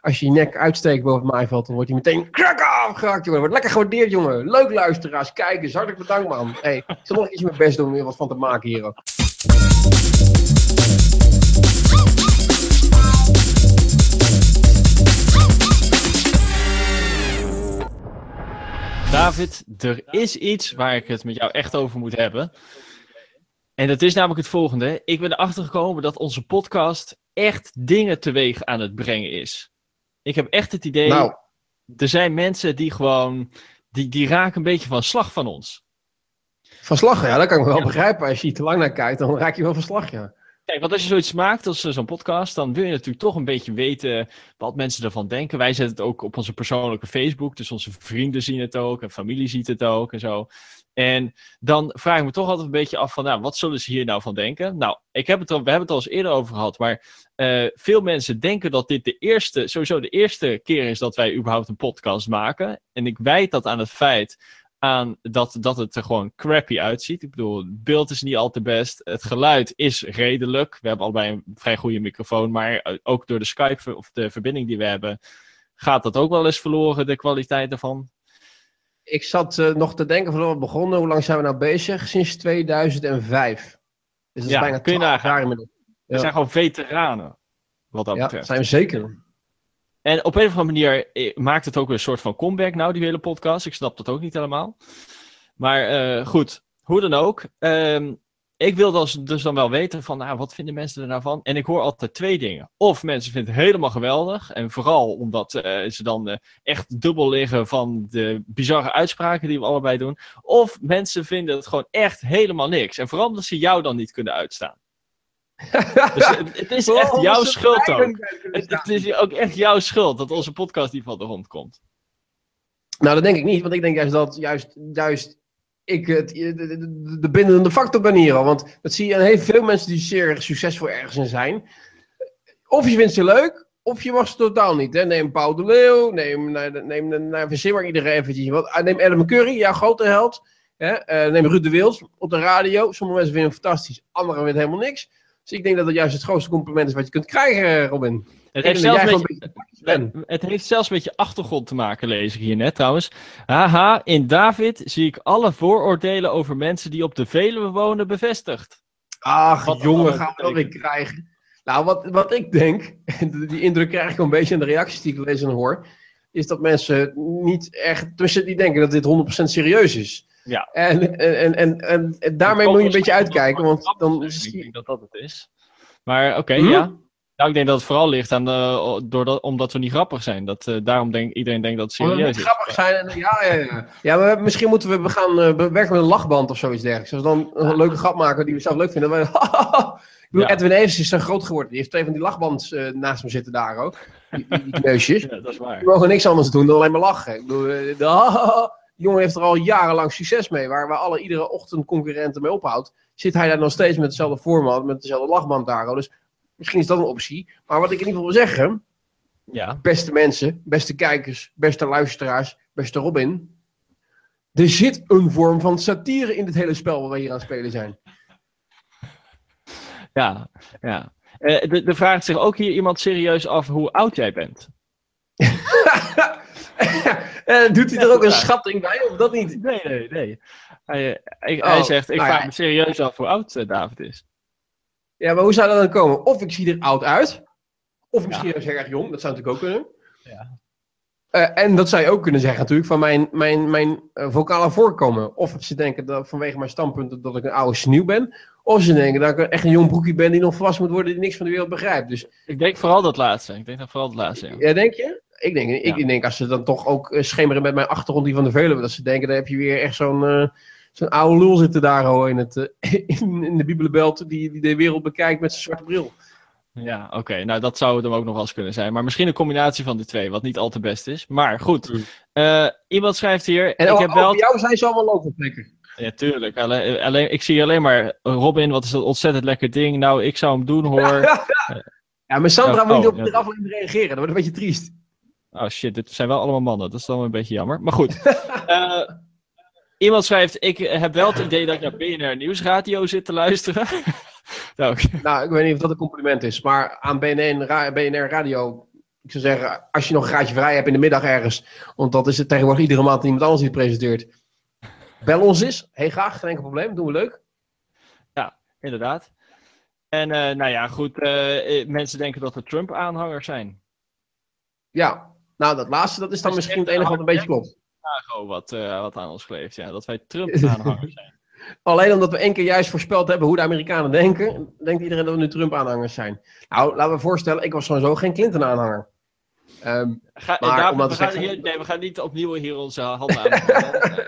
als je je nek uitsteekt boven het maaiveld, dan wordt hij meteen krak afgehakt, jongen. Wordt lekker gewaardeerd, jongen. Leuk luisteraars, kijkers. Hartelijk bedankt, man. Hey, ik zal nog iets mijn best doen om er wat van te maken hier ook. David, er is iets waar ik het met jou echt over moet hebben. En dat is namelijk het volgende. Ik ben erachter gekomen dat onze podcast echt dingen teweeg aan het brengen is. Ik heb echt het idee, Nou, er zijn mensen die gewoon, die, die raken een beetje van slag van ons. van slag, ja, dat kan ik wel begrijpen. Als je te lang naar kijkt, dan raak je wel van slag, ja. Kijk, want als je zoiets maakt als eh, zo'n podcast, dan wil je natuurlijk toch een beetje weten wat mensen ervan denken. Wij zetten het ook op onze persoonlijke Facebook, dus onze vrienden zien het ook en familie ziet het ook en zo. En dan vraag ik me toch altijd een beetje af van, nou, wat zullen ze hier nou van denken? Nou, ik heb het al, we hebben het al eens eerder over gehad, maar eh, veel mensen denken dat dit de eerste, sowieso de eerste keer is dat wij überhaupt een podcast maken. En ik wijt dat aan het feit aan dat, dat het er gewoon crappy uitziet. Ik bedoel, het beeld is niet al te best. Het geluid is redelijk. We hebben allebei een vrij goede microfoon, maar eh, ook door de Skype of de verbinding die we hebben, gaat dat ook wel eens verloren, de kwaliteit ervan. Ik zat eh, nog te denken van we begonnen. Hoe lang zijn we nou bezig? Sinds 2005. Dus dat is Ja, bijna kun je 12 nagaan. jaar inmiddels. We Ja. zijn gewoon veteranen, wat dat Ja, betreft. zijn we zeker. En op een of andere manier eh, maakt het ook weer een soort van comeback nou, die hele podcast. Ik snap dat ook niet helemaal. Maar eh, goed, hoe dan ook. Ehm, ik wil dus, dus dan wel weten van, nou, wat vinden mensen er nou van? En ik hoor altijd twee dingen. Of mensen vinden het helemaal geweldig. En vooral omdat eh, ze dan eh, echt dubbel liggen van de bizarre uitspraken die we allebei doen. Of mensen vinden het gewoon echt helemaal niks. En vooral omdat ze jou dan niet kunnen uitstaan. Dus het, het is echt jouw schuld ook. Het, het is ook echt jouw schuld dat onze podcast niet van de grond komt. Nou, dat denk ik niet. Want ik denk juist dat juist, juist ik het, de, de, de bindende factor ben al. Want dat zie je aan heel veel mensen die zeer succesvol ergens in zijn. Of je vindt ze leuk, of je mag ze totaal niet. Hè. Neem Paul de Leeuw, neem, neem, neem, neem maar iedereen eventjes. Wat, ah, neem Adam Curry, jouw grote held. Hè. Eh, neem Ruud de Wils op de radio. Sommige mensen vinden hem fantastisch, anderen vinden helemaal niks. Dus ik denk dat dat juist het grootste compliment is wat je kunt krijgen, Robin. Het heeft, zelfs met je, een beetje ben. het heeft zelfs met je achtergrond te maken, lees ik hier net trouwens. Haha, in David zie ik alle vooroordelen over mensen die op de Veluwe wonen bevestigd. Ach, Wat jongen, gaan we dat weer krijgen. Nou, wat, wat ik denk, en die indruk krijg ik een beetje in de reacties die ik lees en hoor, is dat mensen niet echt, tussen die denken dat dit 100% serieus is. Ja. En, en, en, en, daarmee moet je een beetje uitkijken, want dan Ik denk dat dat het is. Maar oké, Hm? ja. Nou, ik denk dat het vooral ligt aan de, doordat, omdat we niet grappig zijn. Dat, eh, daarom denkt iedereen denkt dat het Omdat we serieus niet is. grappig zijn. En, ja, ja, ja. ja maar misschien moeten we, we gaan eh, we werken met een lachband of zoiets dergelijks. Als we dan een leuke grap maken die we zelf leuk vinden. Dan wij, ik bedoel, Ja. Edwin Evers is zo groot geworden. Die heeft twee van die lachbands eh, naast me zitten daar ook. Die, die, die kneusjes. Ja, dat is waar. We mogen niks anders doen dan alleen maar lachen. Ik bedoel, eh, de, die jongen heeft er al jarenlang succes mee. Waar we alle iedere ochtend concurrenten mee ophoudt. Zit hij daar nog steeds met hetzelfde format, met dezelfde lachband daar. Dus misschien is dat een optie. Maar wat ik in ieder geval wil zeggen, Ja. beste mensen, beste kijkers, beste luisteraars, beste Robin. Er zit een vorm van satire in dit hele spel waar we hier aan het spelen zijn. Ja, ja. Eh, de, de vraagt zich ook hier iemand serieus af hoe oud jij bent. Eh, Doet hij er ook een schatting bij, of dat niet? Nee, nee, nee. Hij, eh, hij, Oh, hij zegt, ik nou vraag ja. me serieus af hoe oud David is. Ja, maar hoe zou dat dan komen? Of ik zie er oud uit, of Ja. misschien heel erg jong. Dat zou natuurlijk ook kunnen. Ja. Eh, en dat zou je ook kunnen zeggen natuurlijk van mijn, mijn, mijn eh, vocale voorkomen. Of ze denken dat vanwege mijn standpunten dat ik een oude sneeuw ben. Of ze denken dat ik echt een jong broekje ben die nog volwassen moet worden die niks van de wereld begrijpt. Dus Ik denk vooral dat laatste. Ik denk dat vooral dat laatste, ja. ja, denk je? Ik denk, Ja. ik denk als ze dan toch ook eh, schemeren met mijn achtergrond die van de Veluwe. Dat ze denken, daar heb je weer echt zo'n zo'n oude lul zitten daar oh, in, het, eh, in, in de Bibelbelt die, die de wereld bekijkt met zijn zwarte bril. Ja, oké. Nou, dat zou het hem ook nog wel eens kunnen zijn. Maar misschien een combinatie van die twee, wat niet al te best is. Maar goed. Mm. Eh, iemand schrijft hier, En ik heb wel... jou zijn ze allemaal loopvlekken. Ja, tuurlijk. Alleen, alleen, ik zie alleen maar, Robin, wat is dat ontzettend lekker ding. Nou, ik zou hem doen, hoor. Ja, maar Sandra Ja, moet niet oh, op de aflevering reageren. Dat wordt een beetje triest. Oh shit, dit zijn wel allemaal mannen. Dat is dan een beetje jammer. Maar goed. Eh, iemand schrijft, ik heb wel het idee dat ik naar BNR Nieuwsradio zit te luisteren. nou, Nou, ik weet niet of dat een compliment is. Maar aan BNN, Ra- BNR Radio ik zou zeggen, als je nog een graadje vrij hebt in de middag ergens, want dat is het tegenwoordig iedere maand iemand anders die het presenteert. Bel ons eens. Heel graag, geen enkel probleem. Doen we leuk. Ja, inderdaad. En uh, nou ja, goed. Uh, mensen denken dat we Trump-aanhangers zijn. Ja, nou dat laatste, dat is dan misschien het enige wat een beetje klopt. Wat, uh, wat aan ons kleeft, ja. Dat wij Trump-aanhangers zijn. Alleen omdat we één keer juist voorspeld hebben hoe de Amerikanen denken, denkt iedereen dat we nu Trump-aanhangers zijn. Nou, laten we voorstellen, ik was sowieso geen Clinton-aanhanger. Um, Ga, maar, we, gaan hier, nee, we gaan niet opnieuw hier onze handen aan.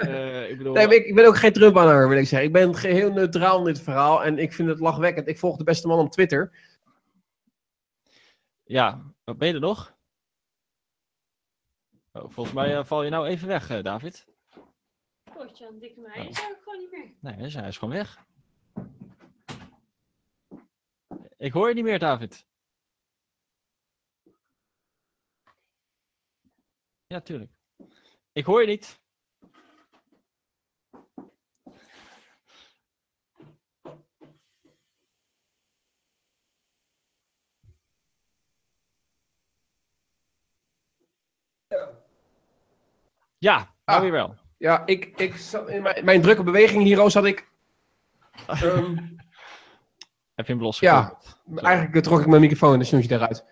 uh, ik, bedoel, nee, ik, ik, ben ook geen Trump-aanhanger, wil ik zeggen. Ik ben geheel neutraal in dit verhaal en ik vind het lachwekkend. Ik volg de beste man op Twitter. Ja, wat ben je er nog? Oh, volgens mij uh, val je nou even weg, uh, David. Potje aan dikke mij, is ook gewoon niet meer. Nee, hij is gewoon weg. Ik hoor je niet meer, David. Ja, tuurlijk. Ik hoor je niet. Ja, nou weer wel. Ja, ik, ik, in mijn, mijn drukke beweging hier, zat ik... Um, Heb je een blos Ja, eigenlijk trok ik mijn microfoon en dan snoes je eruit.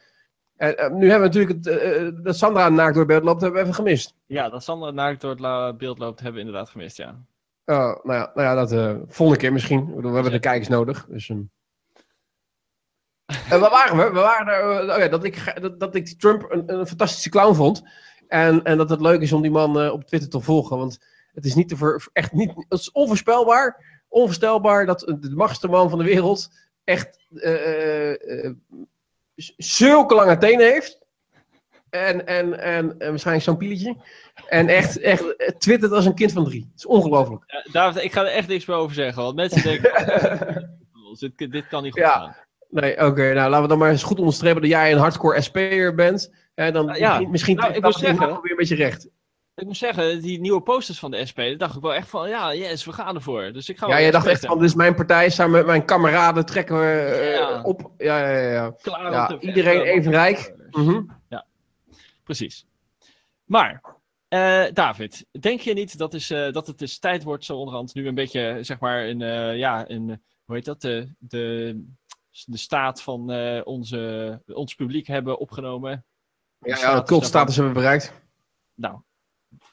En, uh, nu hebben we natuurlijk het, uh, dat Sandra naakt door het beeld loopt, hebben we even gemist. Ja, dat Sandra naakt door het beeld loopt, hebben we inderdaad gemist, ja. Uh, nou, ja, nou ja, dat volgende keer misschien. We hebben de kijkers nodig. Dus, um... waar waren we? We waren oh ja, dat, ik, dat, dat ik Trump een, een fantastische clown vond. En, en dat het leuk is om die man uh, op Twitter te volgen. Want het is niet te ver, echt niet, het is onvoorspelbaar, onvoorstelbaar dat de machtigste man van de wereld echt uh, zulke lange tenen heeft. En, en, en, en waarschijnlijk zo'n pieletje. En echt, echt twittert als een kind van drie. Het is ongelooflijk. Ja, David, ik ga er echt niks meer over zeggen. Want mensen denken, dit, dit kan niet goed ja. gaan. Nee, oké. nou, laten we dan maar eens goed onderstrepen dat jij een hardcore SP'er bent. Dan ja, misschien, misschien nou, ik moet zeggen, weer een beetje recht. Ik moet zeggen, die nieuwe posters van de SP, daar dacht ik wel echt van, ja, yes, we gaan ervoor. Dus ik ga ja, jij dacht echt van, dit is mijn partij, samen met mijn kameraden trekken we uh, op. Ja, ja, ja. Klaar ja iedereen even rijk. Mm -hmm. Ja, precies. Maar, uh, David, denk je niet dat, is, uh, dat het dus tijd wordt, zo onderhand, nu een beetje, zeg maar, een, ja, een, hoe heet dat, de, de, de staat van onze, ons publiek hebben opgenomen? Ja, ja de cultstatus hebben we bereikt. Nou,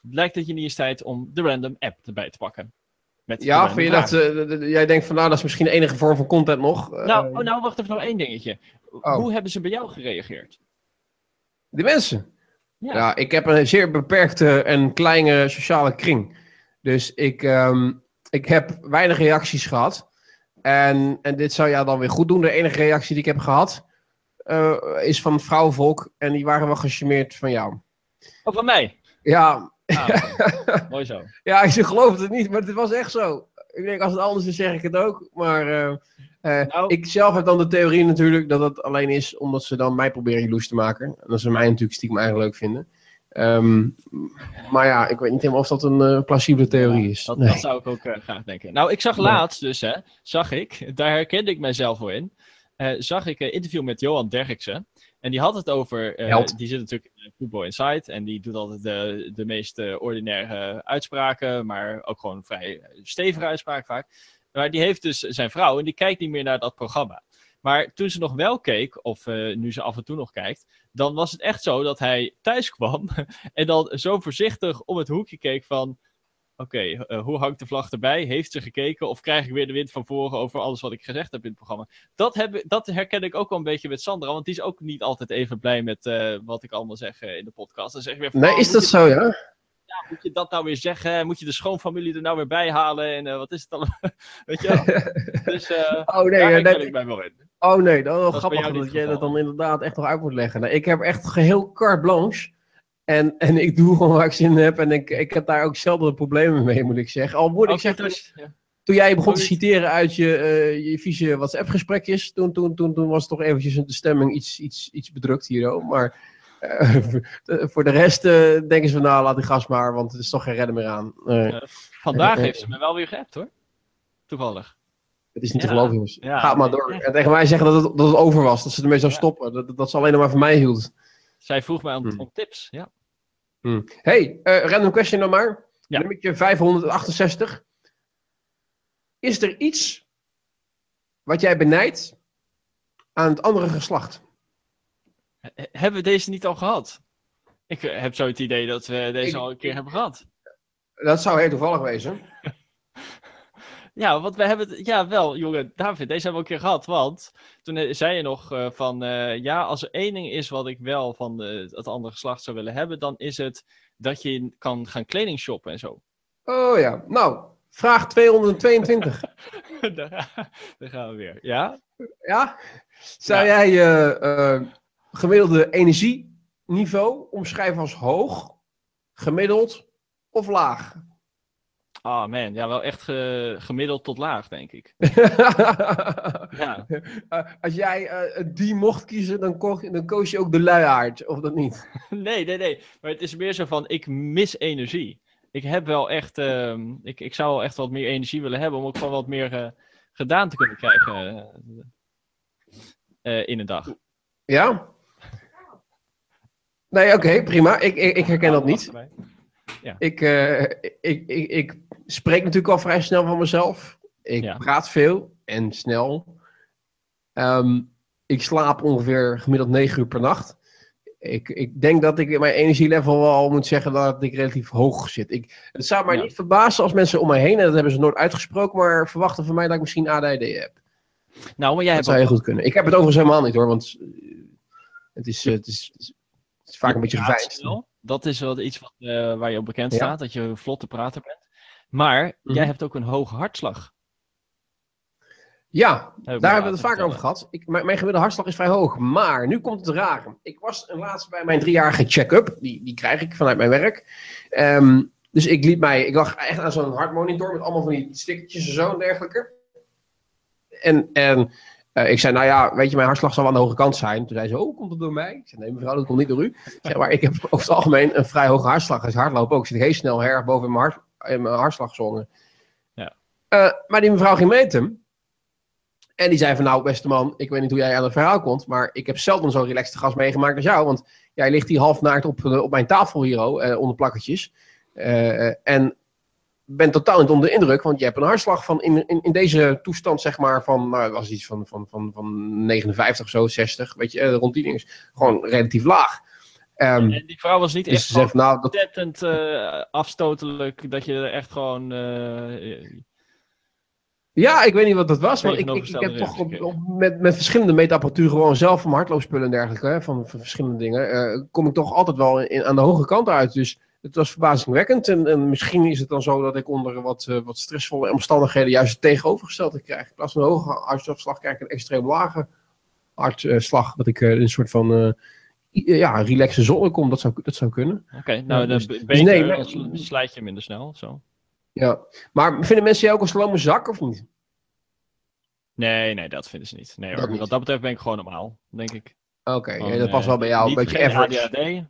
lijkt dat je niet eens tijd om de random app erbij te pakken. Met ja, vind je dat, uh, jij denkt van nou, dat is misschien de enige vorm van content nog. Nou, oh, nou wacht even nog één dingetje. Oh. Hoe hebben ze bij jou gereageerd? De mensen? Ja. ja. ik heb een zeer beperkte en kleine sociale kring. Dus ik, um, ik heb weinig reacties gehad. En, en dit zou jou dan weer goed doen. De enige reactie die ik heb gehad uh, is van vrouwenvolk. En die waren wel gecharmeerd van jou. Of van mij? Ja, Ah, Mooi zo. ja, ze gelooft het niet, maar het was echt zo. Ik denk, als het anders is, zeg ik het ook. Maar uh, uh, nou, ik zelf heb dan de theorie natuurlijk dat het alleen is omdat ze dan mij proberen jaloers te maken. En dat ze mij natuurlijk stiekem eigenlijk leuk vinden. Um, maar ja, ik weet niet helemaal of dat een uh, plausibele theorie is. Dat, nee. dat zou ik ook graag denken. Nou, ik zag laatst dus, hè, zag ik, daar herkende ik mijzelf voor in, zag ik een interview met Johan Derksen. En die had het over. Uh, die zit natuurlijk in Football Insight. En die doet altijd de, de meest ordinaire uitspraken. Maar ook gewoon vrij stevige uitspraken vaak. Maar die heeft dus zijn vrouw. En die kijkt niet meer naar dat programma. Maar toen ze nog wel keek, of uh, nu ze af en toe nog kijkt, dan was het echt zo dat hij thuis kwam en dan zo voorzichtig om het hoekje keek van oké, okay, uh, hoe hangt de vlag erbij? Heeft ze gekeken? Of krijg ik weer de wind van voren over alles wat ik gezegd heb in het programma? Dat, heb, dat herken ik ook wel een beetje met Sandra, want die is ook niet altijd even blij met uh, wat ik allemaal zeg uh, in de podcast. Dan zeg ik weer van, nee, oh, is dat zo, ja? Ja, moet je dat nou weer zeggen? Moet je de schoonfamilie er nou weer bij halen? En wat is het dan? Weet je wel? dus oh, nee, daar nee, ik mij wel in. Oh nee, dat is wel grappig dat jij dat dan inderdaad echt nog uit moet leggen. Nou, ik heb echt geheel carte blanche. En, en ik doe gewoon waar ik zin in heb. En ik, ik heb daar ook zelden problemen mee, moet ik zeggen. Al moet ik zeggen, ja. toen jij begon te citeren uit je, uh, je vieze WhatsApp-gesprekjes, toen, toen, toen, toen was toch eventjes de stemming iets, iets, iets bedrukt hier. Maar uh, voor de rest uh, denken ze van, nou, laat die gas maar, want het is toch geen redden meer aan. vandaag heeft ze me wel weer geappt, hoor. Toevallig. Het is niet te geloven, jongens. Ja, Ga maar door. En tegen mij zeggen dat het, dat het over was, dat ze ermee zou stoppen. Dat, dat ze alleen nog maar van mij hield. Zij vroeg mij om, Hmm. om tips. Ja. Hey, eh, random question dan maar. Ja. Nummertje 568. Is er iets wat jij benijdt aan het andere geslacht? He- Hebben we deze niet al gehad? Ik eh, heb zo het idee dat we deze Ik- al een keer hebben gehad. Dat zou heel toevallig wezen. Ja, want we hebben het. Ja, wel, jongen, David, deze hebben we een keer gehad. Want toen eh, zei je nog eh, van. eh, ja, als er één ding is wat ik wel van de, het andere geslacht zou willen hebben. dan is het dat je kan gaan kleding shoppen en zo. Oh ja. Nou, vraag 222. daar, daar gaan we weer. Ja? Ja? Zou Ja. jij je eh, gemiddelde energieniveau omschrijven als hoog, gemiddeld of laag? Ah, man. Ja, wel echt ge- gemiddeld tot laag, denk ik. Ja. Eh, als jij eh, die mocht kiezen, dan, dan koos je ook de luiaard, of dat niet? Nee, nee, nee. Maar het is meer zo van, ik mis energie. Ik heb wel echt, ehm, ik, ik zou wel echt wat meer energie willen hebben om ook gewoon wat meer eh, gedaan te kunnen krijgen in een dag. Ja? Nee, oké, prima. Ik, ik, ik herken dat niet. Ik, eh, ik, ik, ik spreek natuurlijk al vrij snel van mezelf. Ik Ja. praat veel en snel. Ehm, ik slaap ongeveer gemiddeld 9 uur per nacht. Ik, ik denk dat ik in mijn energielevel wel moet zeggen dat ik relatief hoog zit. Ik, het zou mij Ja. niet verbazen als mensen om mij heen, en dat hebben ze nooit uitgesproken, maar verwachten van mij dat ik misschien ADHD heb. Nou, maar jij Dat hebt zou heel goed kunnen. Ik heb het overigens helemaal niet hoor, want eh, het is, het is, het is, het is vaak een beetje geveinsd. Dat is wel iets wat, eh, waar je op bekend Ja. staat, dat je een vlotte prater bent. Maar Mhm. jij hebt ook een hoge hartslag. Ja, Heb Daar hebben we het vaker over gehad. Ik, mijn, mijn gemiddelde hartslag is vrij hoog. Maar nu komt het rare. Ik was een laatst bij mijn driejarige check-up. Die, die krijg ik vanuit mijn werk. Ehm, dus ik liet mij... Ik lag echt aan zo'n hartmonitor met allemaal van die stickertjes en zo en dergelijke. En, en eh, ik zei, nou ja, weet je, mijn hartslag zal wel aan de hoge kant zijn. Toen zei ze, oh, komt het door mij? Ik zei, nee mevrouw, dat komt niet door u. Ik zeg, maar ik heb over het algemeen een vrij hoge hartslag. Als ik hardloop ook, zit ik heel snel erg boven in mijn, hart, in mijn hartslagzone. Ja. Eh, maar die mevrouw ging meten. En die zei van, nou beste man, ik weet niet hoe jij aan het verhaal komt, maar ik heb zelden zo'n relaxte gast meegemaakt als jou, want jij ligt hier half naakt op, eh, op mijn tafel hier, oh, eh, onder plakketjes. En ben totaal niet onder de indruk, want je hebt een hartslag van in, in, in deze toestand, zeg maar, van, nou, was iets van, van, van, van 59 of zo, 60, weet je, rond die dingen. Gewoon relatief laag. Ehm, En die vrouw was niet dus echt ze zegt, nou, dat, ontzettend eh, afstotelijk, dat je er echt gewoon... eh, Ja, ik weet niet wat dat was, want ik, ik, heb toch op, met, met verschillende meetapparatuur gewoon zelf van hardloopspullen en dergelijke, hè, van, van verschillende dingen, eh, kom ik toch altijd wel in, aan de hoge kant uit. Dus het was verbazingwekkend en, en misschien is het dan zo dat ik onder wat, wat stressvolle omstandigheden juist het tegenovergestelde krijg. In plaats van een hoge hartslag krijg ik een extreem lage hartslag, dat ik een soort van eh, ja, relaxe zone kom, dat zou, dat zou kunnen. Oké, nou, dus- be- dus beter, nee, maar- dan sl- slijt je minder snel, zo. Ja. Maar vinden mensen jou ook een slome zak of niet? Nee, nee, dat vinden ze niet. Nee, Dat hoor. niet. wat dat betreft ben ik gewoon normaal, denk ik. Oké, ja, dat past wel eh, bij jou, een beetje average. ADHD.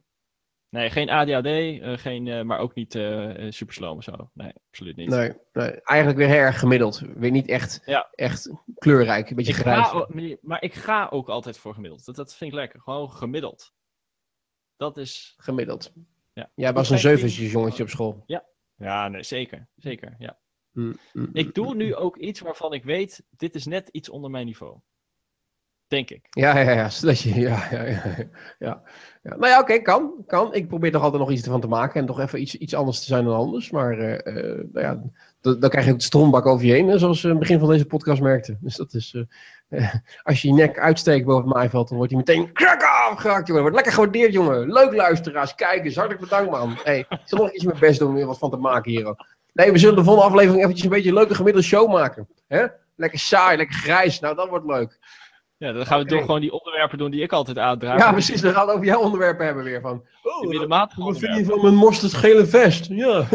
Nee, geen ADHD, eh, geen, eh, maar ook niet eh super slow of zo. Nee, absoluut niet. Nee, nee, eigenlijk weer heel erg gemiddeld. Weer niet echt, Ja. echt kleurrijk, een beetje Ik grijs. ga, maar ik ga ook altijd voor gemiddeld. Dat, dat vind ik lekker. Gewoon gemiddeld. Dat is. Gemiddeld. Ja. Jij was een zeuventjes jongetje op school. Ja, nee, zeker. Zeker. Ja. Mm, mm, Ik doe mm, nu mm. ook iets waarvan ik weet, dit is net iets onder mijn niveau. Denk ik. Ja, ja, ja. je- ja, ja, ja, ja. Nou ja, oké, kan, kan. Ik probeer toch altijd nog iets ervan te maken en toch even iets, iets anders te zijn dan anders. Maar eh, eh, nou ja, dan, krijg je ook de strombak over je heen, zoals we in het begin van deze podcast merkten. Dus dat is, eh, als je je nek uitsteekt boven het maaiveld, dan wordt hij meteen krak afgehakt, jongen. Wordt lekker gewaardeerd, jongen. Leuk luisteraars, kijkers, hartelijk bedankt, man. Hey, ik zal nog iets mijn best doen om er wat van te maken hier. Nee, we zullen de volgende aflevering eventjes een beetje een leuke gemiddelde show maken. hè? Lekker saai, lekker grijs. Nou, dat wordt leuk. Ja, dan gaan we door gewoon die onderwerpen doen die ik altijd aandraag. Ja, precies. We gaan het over jouw onderwerpen hebben weer. Van, oh, middenmatige wat vind je van mijn mosterdgele vest? Ja.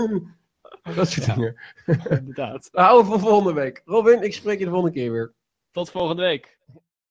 dat soort Ja. dingen. Inderdaad. Nou, houden we voor volgende week. Robin, ik spreek je de volgende keer weer. Tot volgende week.